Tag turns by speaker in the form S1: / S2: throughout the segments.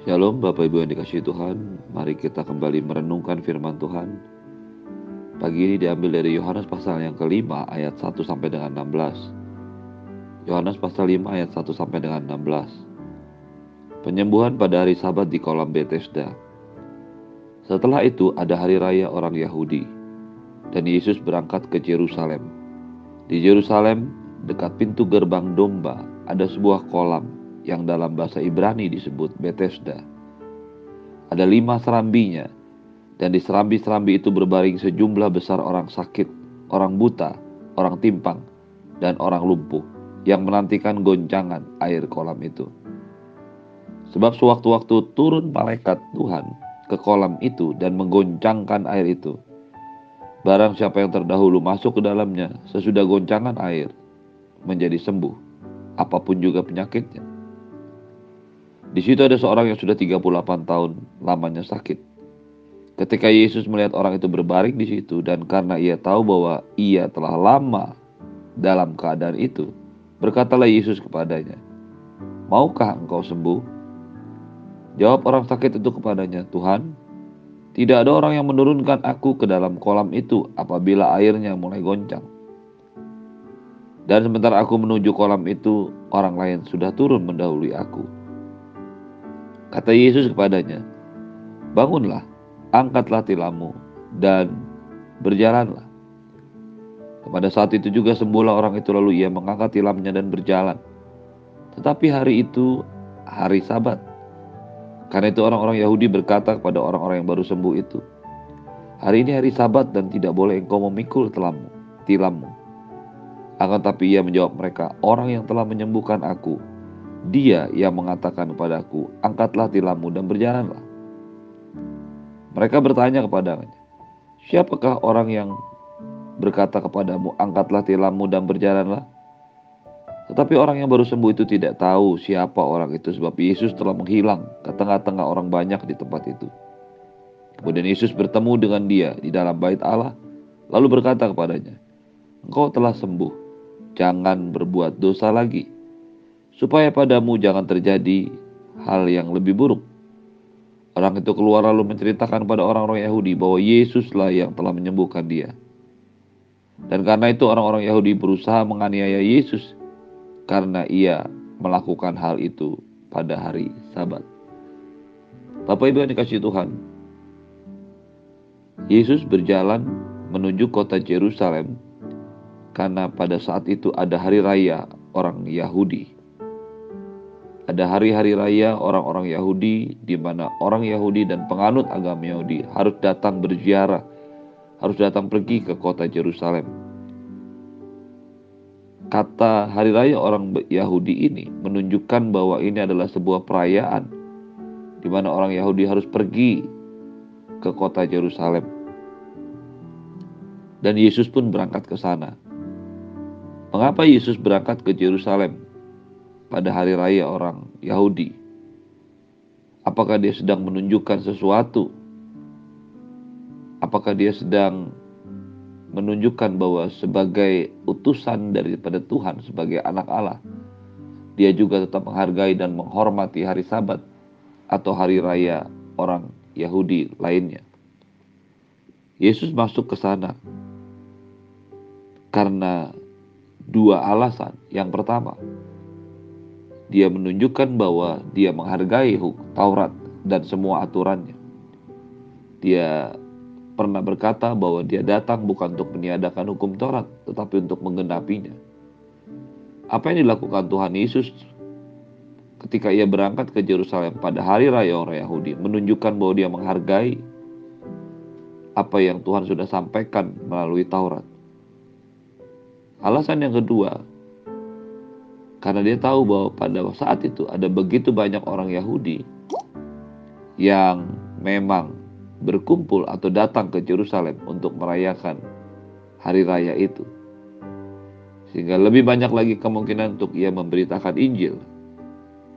S1: Shalom Bapak Ibu yang dikasih Tuhan. Mari kita kembali merenungkan firman Tuhan. Pagi ini diambil dari Yohanes pasal yang kelima ayat 1 sampai dengan 16 Yohanes pasal 5 ayat 1 sampai dengan 16 Penyembuhan pada hari sabat di kolam Bethesda. Setelah itu ada hari raya orang Yahudi Dan Yesus berangkat ke Yerusalem Di Yerusalem dekat pintu gerbang domba ada sebuah kolam yang dalam bahasa Ibrani disebut Bethesda. Ada lima serambinya, dan di serambi-serambi itu berbaring sejumlah besar orang sakit, orang buta, orang timpang, dan orang lumpuh yang menantikan goncangan air kolam itu. Sebab sewaktu-waktu turun malaikat Tuhan ke kolam itu dan menggoncangkan air itu. Barang siapa yang terdahulu masuk ke dalamnya sesudah goncangan air menjadi sembuh, apa pun juga penyakitnya. Di situ ada seorang yang sudah 38 tahun lamanya sakit. Ketika Yesus melihat orang itu berbaring di situ dan karena ia tahu bahwa ia telah lama dalam keadaan itu, berkatalah Yesus kepadanya, "Maukah engkau sembuh?" Jawab orang sakit itu kepadanya, "Tuhan, tidak ada orang yang menurunkan aku ke dalam kolam itu apabila airnya mulai goncang. Dan sementara aku menuju kolam itu, orang lain sudah turun mendahului aku." Kata Yesus kepadanya, Bangunlah, angkatlah tilammu, dan berjalanlah. Pada saat itu juga sembuhlah orang itu lalu ia mengangkat tilamnya dan berjalan. Tetapi hari itu hari sabat. Karena itu orang-orang Yahudi berkata kepada orang-orang yang baru sembuh itu, Hari ini hari sabat dan tidak boleh engkau memikul tilammu. tilammu. Akan tapi ia menjawab mereka, orang yang telah menyembuhkan aku, dia yang mengatakan kepadaku, angkatlah tilammu dan berjalanlah. Mereka bertanya kepadanya, siapakah orang yang berkata kepadamu, angkatlah tilammu dan berjalanlah? Tetapi orang yang baru sembuh itu tidak tahu siapa orang itu sebab Yesus telah menghilang ke tengah-tengah orang banyak di tempat itu. Kemudian Yesus bertemu dengan dia di dalam bait Allah, lalu berkata kepadanya, Engkau telah sembuh, jangan berbuat dosa lagi, supaya padamu jangan terjadi hal yang lebih buruk. Orang itu keluar lalu menceritakan pada orang-orang Yahudi bahwa Yesuslah yang telah menyembuhkan dia. Dan karena itu orang-orang Yahudi berusaha menganiaya Yesus karena ia melakukan hal itu pada hari Sabat. Bapak Ibu yang dikasih Tuhan, Yesus berjalan menuju kota Jerusalem karena pada saat itu ada hari raya orang Yahudi ada hari-hari raya orang-orang Yahudi di mana orang Yahudi dan penganut agama Yahudi harus datang berziarah, harus datang pergi ke kota Jerusalem. Kata hari raya orang Yahudi ini menunjukkan bahwa ini adalah sebuah perayaan di mana orang Yahudi harus pergi ke kota Jerusalem. Dan Yesus pun berangkat ke sana. Mengapa Yesus berangkat ke Jerusalem? Pada hari raya orang Yahudi? Apakah dia sedang menunjukkan sesuatu? Apakah dia sedang menunjukkan bahwa sebagai utusan daripada Tuhan, sebagai anak Allah, dia juga tetap menghargai dan menghormati hari Sabat atau hari raya orang Yahudi lainnya? Yesus masuk ke sana karena dua alasan. Yang pertama, dia menunjukkan bahwa dia menghargai Taurat dan semua aturannya. Dia pernah berkata bahwa dia datang bukan untuk meniadakan hukum Taurat, tetapi untuk menggenapinya. Apa yang dilakukan Tuhan Yesus ketika ia berangkat ke Yerusalem pada hari raya orang Yahudi menunjukkan bahwa dia menghargai apa yang Tuhan sudah sampaikan melalui Taurat. Alasan yang kedua, karena dia tahu bahwa pada saat itu ada begitu banyak orang Yahudi yang memang berkumpul atau datang ke Yerusalem untuk merayakan hari raya itu. Sehingga lebih banyak lagi kemungkinan untuk ia memberitakan Injil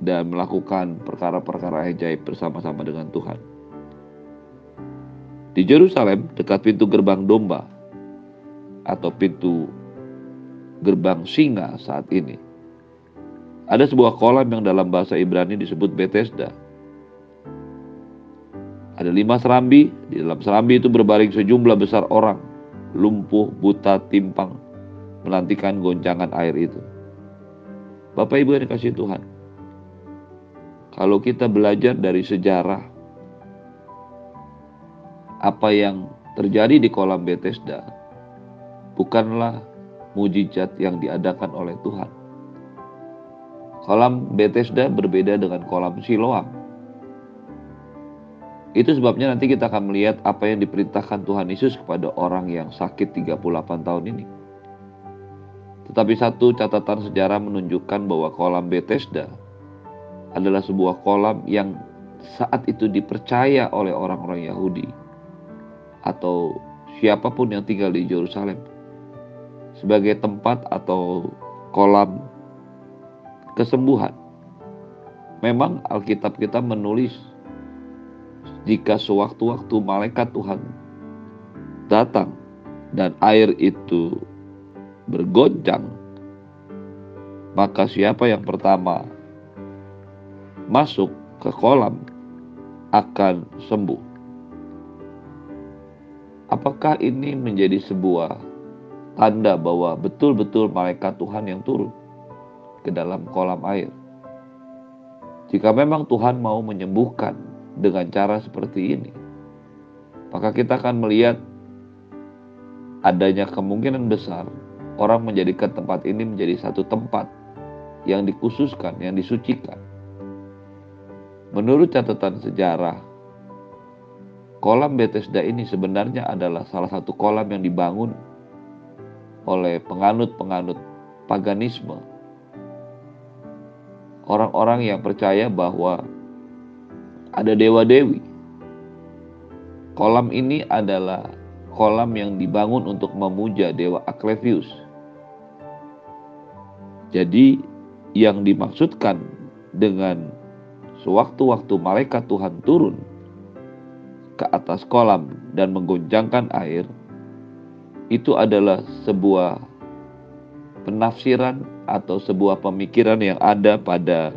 S1: dan melakukan perkara-perkara ajaib bersama-sama dengan Tuhan. Di Yerusalem, dekat pintu gerbang domba atau pintu gerbang singa saat ini, ada sebuah kolam yang dalam bahasa Ibrani disebut Bethesda. Ada lima serambi, di dalam serambi itu berbaring sejumlah besar orang, lumpuh, buta, timpang, menantikan goncangan air itu. Bapak Ibu yang dikasih Tuhan, kalau kita belajar dari sejarah apa yang terjadi di kolam Bethesda, bukanlah mujizat yang diadakan oleh Tuhan. Kolam Bethesda berbeda dengan kolam Siloam. Itu sebabnya nanti kita akan melihat apa yang diperintahkan Tuhan Yesus kepada orang yang sakit 38 tahun ini. Tetapi satu catatan sejarah menunjukkan bahwa kolam Bethesda adalah sebuah kolam yang saat itu dipercaya oleh orang-orang Yahudi atau siapa pun yang tinggal di Yerusalem sebagai tempat atau kolam kesembuhan. Memang Alkitab kita menulis jika sewaktu-waktu malaikat Tuhan datang dan air itu bergoncang, maka siapa yang pertama masuk ke kolam akan sembuh. Apakah ini menjadi sebuah tanda bahwa betul-betul malaikat Tuhan yang turun ke dalam kolam air. Jika memang Tuhan mau menyembuhkan dengan cara seperti ini, maka kita akan melihat adanya kemungkinan besar orang menjadikan tempat ini menjadi satu tempat yang dikhususkan, yang disucikan. Menurut catatan sejarah, kolam Bethesda ini sebenarnya adalah salah satu kolam yang dibangun oleh penganut-penganut paganisme. Orang-orang yang percaya bahwa ada dewa-dewi. Kolam ini adalah kolam yang dibangun untuk memuja dewa Aklevius. Jadi yang dimaksudkan dengan sewaktu-waktu malaikat Tuhan turun ke atas kolam dan menggoncangkan air itu adalah sebuah penafsiran atau sebuah pemikiran yang ada pada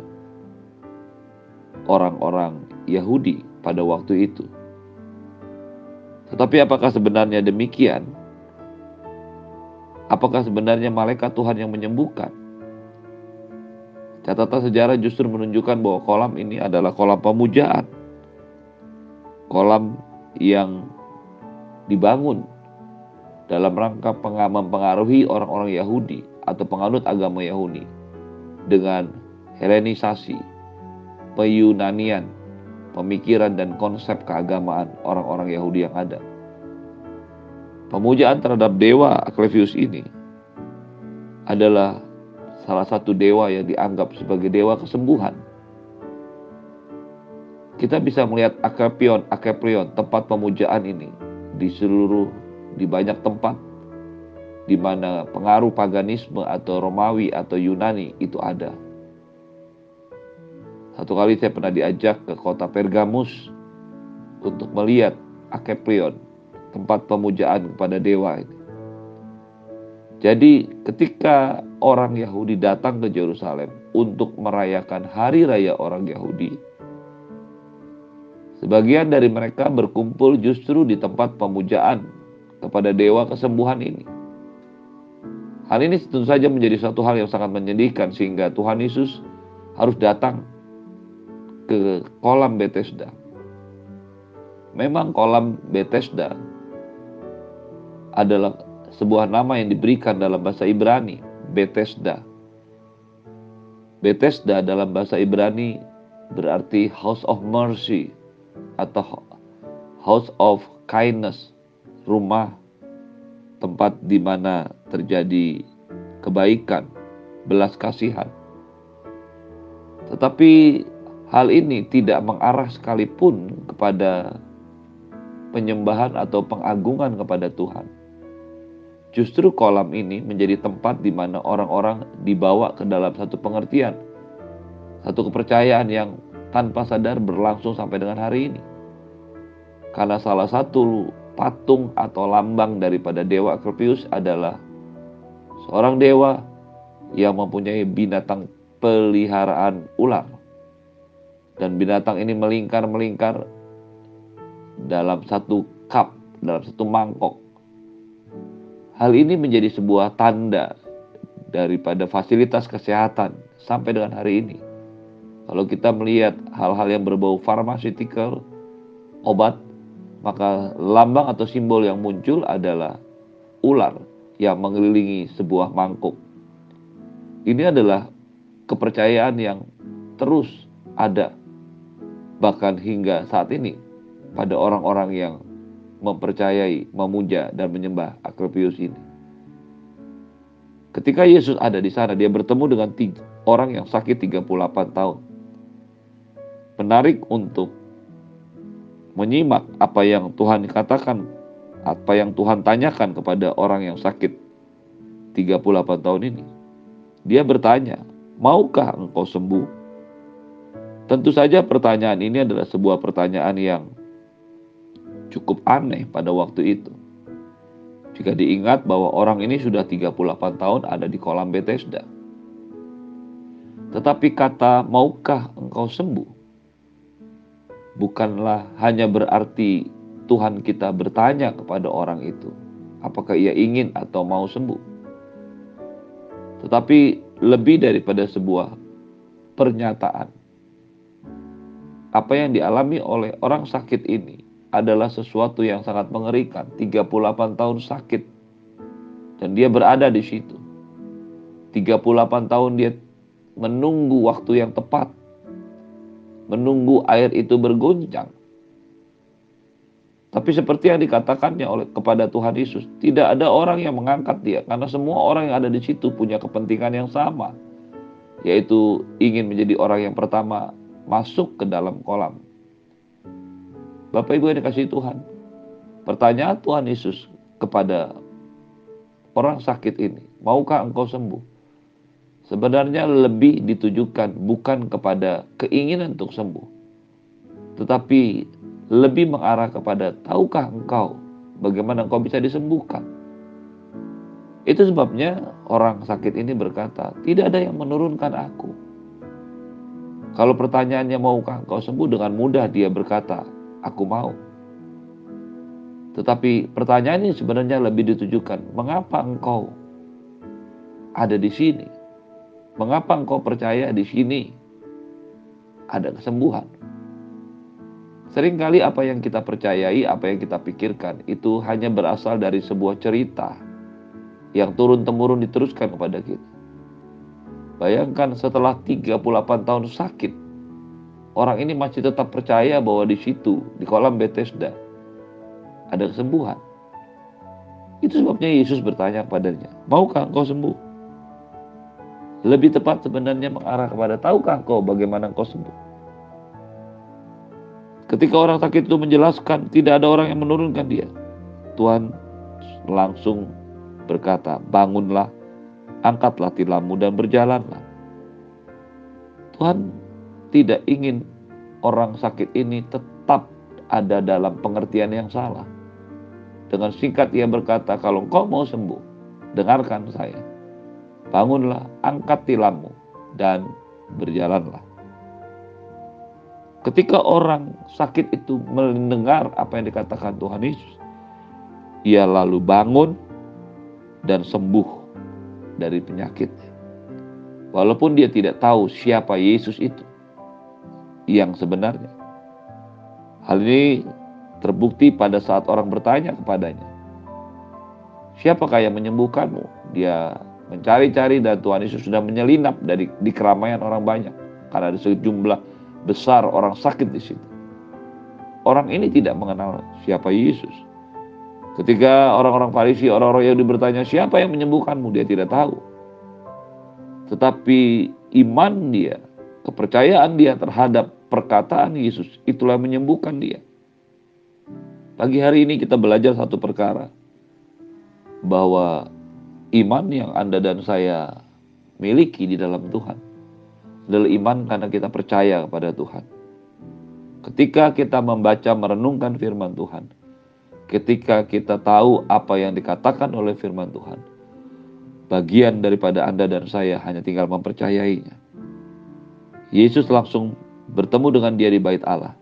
S1: orang-orang Yahudi pada waktu itu. Tetapi apakah sebenarnya demikian? Apakah sebenarnya malaikat Tuhan yang menyembuhkan? Catatan sejarah justru menunjukkan bahwa kolam ini adalah kolam pemujaan. Kolam yang dibangun dalam rangka mempengaruhi orang-orang Yahudi atau penganut agama Yahudi dengan Helenisasi, peyunanian, pemikiran dan konsep keagamaan orang-orang Yahudi yang ada. Pemujaan terhadap dewa Aklevius ini adalah salah satu dewa yang dianggap sebagai dewa kesembuhan. Kita bisa melihat Aklepion, Aklepion, tempat pemujaan ini di seluruh di banyak tempat di mana pengaruh paganisme atau Romawi atau Yunani itu ada. Satu kali saya pernah diajak ke kota Pergamus untuk melihat Akeprion, tempat pemujaan kepada dewa ini. Jadi ketika orang Yahudi datang ke Yerusalem untuk merayakan hari raya orang Yahudi, sebagian dari mereka berkumpul justru di tempat pemujaan kepada dewa kesembuhan ini. Hal ini tentu saja menjadi suatu hal yang sangat menyedihkan sehingga Tuhan Yesus harus datang ke kolam Bethesda. Memang kolam Bethesda adalah sebuah nama yang diberikan dalam bahasa Ibrani, Bethesda. Bethesda dalam bahasa Ibrani berarti house of mercy atau house of kindness rumah tempat di mana terjadi kebaikan, belas kasihan. Tetapi hal ini tidak mengarah sekalipun kepada penyembahan atau pengagungan kepada Tuhan. Justru kolam ini menjadi tempat di mana orang-orang dibawa ke dalam satu pengertian, satu kepercayaan yang tanpa sadar berlangsung sampai dengan hari ini. Karena salah satu patung atau lambang daripada dewa Akropius adalah seorang dewa yang mempunyai binatang peliharaan ular. Dan binatang ini melingkar-melingkar dalam satu cup, dalam satu mangkok. Hal ini menjadi sebuah tanda daripada fasilitas kesehatan sampai dengan hari ini. Kalau kita melihat hal-hal yang berbau farmaceutical, obat, maka lambang atau simbol yang muncul adalah ular yang mengelilingi sebuah mangkuk. Ini adalah kepercayaan yang terus ada bahkan hingga saat ini pada orang-orang yang mempercayai, memuja dan menyembah Akropius ini. Ketika Yesus ada di sana, dia bertemu dengan tiga, orang yang sakit 38 tahun. Menarik untuk menyimak apa yang Tuhan katakan, apa yang Tuhan tanyakan kepada orang yang sakit 38 tahun ini. Dia bertanya, maukah engkau sembuh? Tentu saja pertanyaan ini adalah sebuah pertanyaan yang cukup aneh pada waktu itu. Jika diingat bahwa orang ini sudah 38 tahun ada di kolam Bethesda. Tetapi kata maukah engkau sembuh? Bukanlah hanya berarti Tuhan kita bertanya kepada orang itu. Apakah ia ingin atau mau sembuh. Tetapi lebih daripada sebuah pernyataan. Apa yang dialami oleh orang sakit ini adalah sesuatu yang sangat mengerikan. 38 tahun sakit. Dan dia berada di situ. 38 tahun dia menunggu waktu yang tepat. Menunggu air itu bergoncang. Tapi seperti yang dikatakannya oleh kepada Tuhan Yesus, tidak ada orang yang mengangkat dia karena semua orang yang ada di situ punya kepentingan yang sama, yaitu ingin menjadi orang yang pertama masuk ke dalam kolam. Bapak Ibu yang dikasih Tuhan, pertanyaan Tuhan Yesus kepada orang sakit ini, maukah engkau sembuh? Sebenarnya lebih ditujukan bukan kepada keinginan untuk sembuh, tetapi lebih mengarah kepada tahukah engkau bagaimana engkau bisa disembuhkan. Itu sebabnya orang sakit ini berkata, tidak ada yang menurunkan aku. Kalau pertanyaannya maukah engkau sembuh dengan mudah dia berkata, aku mau. Tetapi pertanyaan ini sebenarnya lebih ditujukan, mengapa engkau ada di sini? Mengapa engkau percaya di sini ada kesembuhan? Seringkali apa yang kita percayai, apa yang kita pikirkan itu hanya berasal dari sebuah cerita yang turun-temurun diteruskan kepada kita. Bayangkan setelah 38 tahun sakit, orang ini masih tetap percaya bahwa di situ, di kolam Bethesda, ada kesembuhan. Itu sebabnya Yesus bertanya kepadanya, maukah engkau sembuh? Lebih tepat sebenarnya mengarah kepada, tahukah engkau bagaimana engkau sembuh? Ketika orang sakit itu menjelaskan, tidak ada orang yang menurunkan dia. Tuhan langsung berkata, bangunlah, angkatlah tilammu dan berjalanlah. Tuhan tidak ingin orang sakit ini tetap ada dalam pengertian yang salah. Dengan singkat ia berkata, kalau engkau mau sembuh, dengarkan saya. Bangunlah, angkat tilammu, dan berjalanlah. Ketika orang sakit itu mendengar apa yang dikatakan Tuhan Yesus, ia lalu bangun dan sembuh dari penyakit. Walaupun dia tidak tahu siapa Yesus itu yang sebenarnya. Hal ini terbukti pada saat orang bertanya kepadanya, Siapakah yang menyembuhkanmu? Dia mencari-cari dan Tuhan Yesus sudah menyelinap dari di keramaian orang banyak. Karena ada sejumlah besar orang sakit di situ. Orang ini tidak mengenal siapa Yesus. Ketika orang-orang Farisi, orang-orang yang bertanya siapa yang menyembuhkanmu, dia tidak tahu. Tetapi iman dia, kepercayaan dia terhadap perkataan Yesus, itulah menyembuhkan dia. Pagi hari ini kita belajar satu perkara, bahwa iman yang Anda dan saya miliki di dalam Tuhan adalah iman karena kita percaya kepada Tuhan. Ketika kita membaca merenungkan firman Tuhan, ketika kita tahu apa yang dikatakan oleh firman Tuhan, bagian daripada Anda dan saya hanya tinggal mempercayainya. Yesus langsung bertemu dengan dia di bait Allah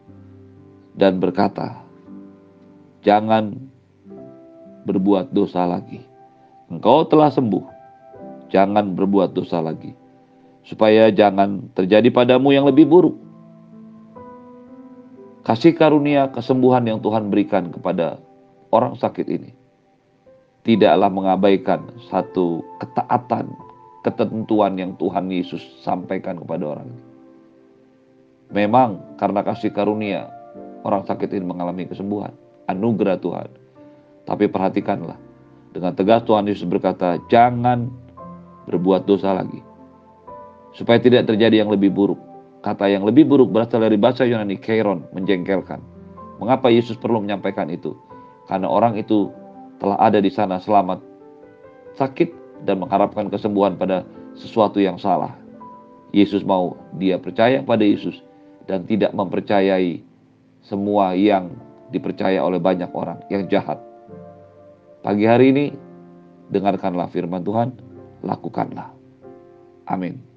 S1: dan berkata, jangan berbuat dosa lagi. Engkau telah sembuh, jangan berbuat dosa lagi, supaya jangan terjadi padamu yang lebih buruk. Kasih karunia kesembuhan yang Tuhan berikan kepada orang sakit ini tidaklah mengabaikan satu ketaatan, ketentuan yang Tuhan Yesus sampaikan kepada orang ini. Memang karena kasih karunia, orang sakit ini mengalami kesembuhan, anugerah Tuhan. Tapi perhatikanlah, dengan tegas Tuhan Yesus berkata, jangan berbuat dosa lagi. Supaya tidak terjadi yang lebih buruk. Kata yang lebih buruk berasal dari bahasa Yunani, kairon, menjengkelkan. Mengapa Yesus perlu menyampaikan itu? Karena orang itu telah ada di sana selamat, sakit, dan mengharapkan kesembuhan pada sesuatu yang salah. Yesus mau dia percaya pada Yesus dan tidak mempercayai semua yang dipercaya oleh banyak orang yang jahat. Pagi hari ini, dengarkanlah firman Tuhan, lakukanlah. Amin.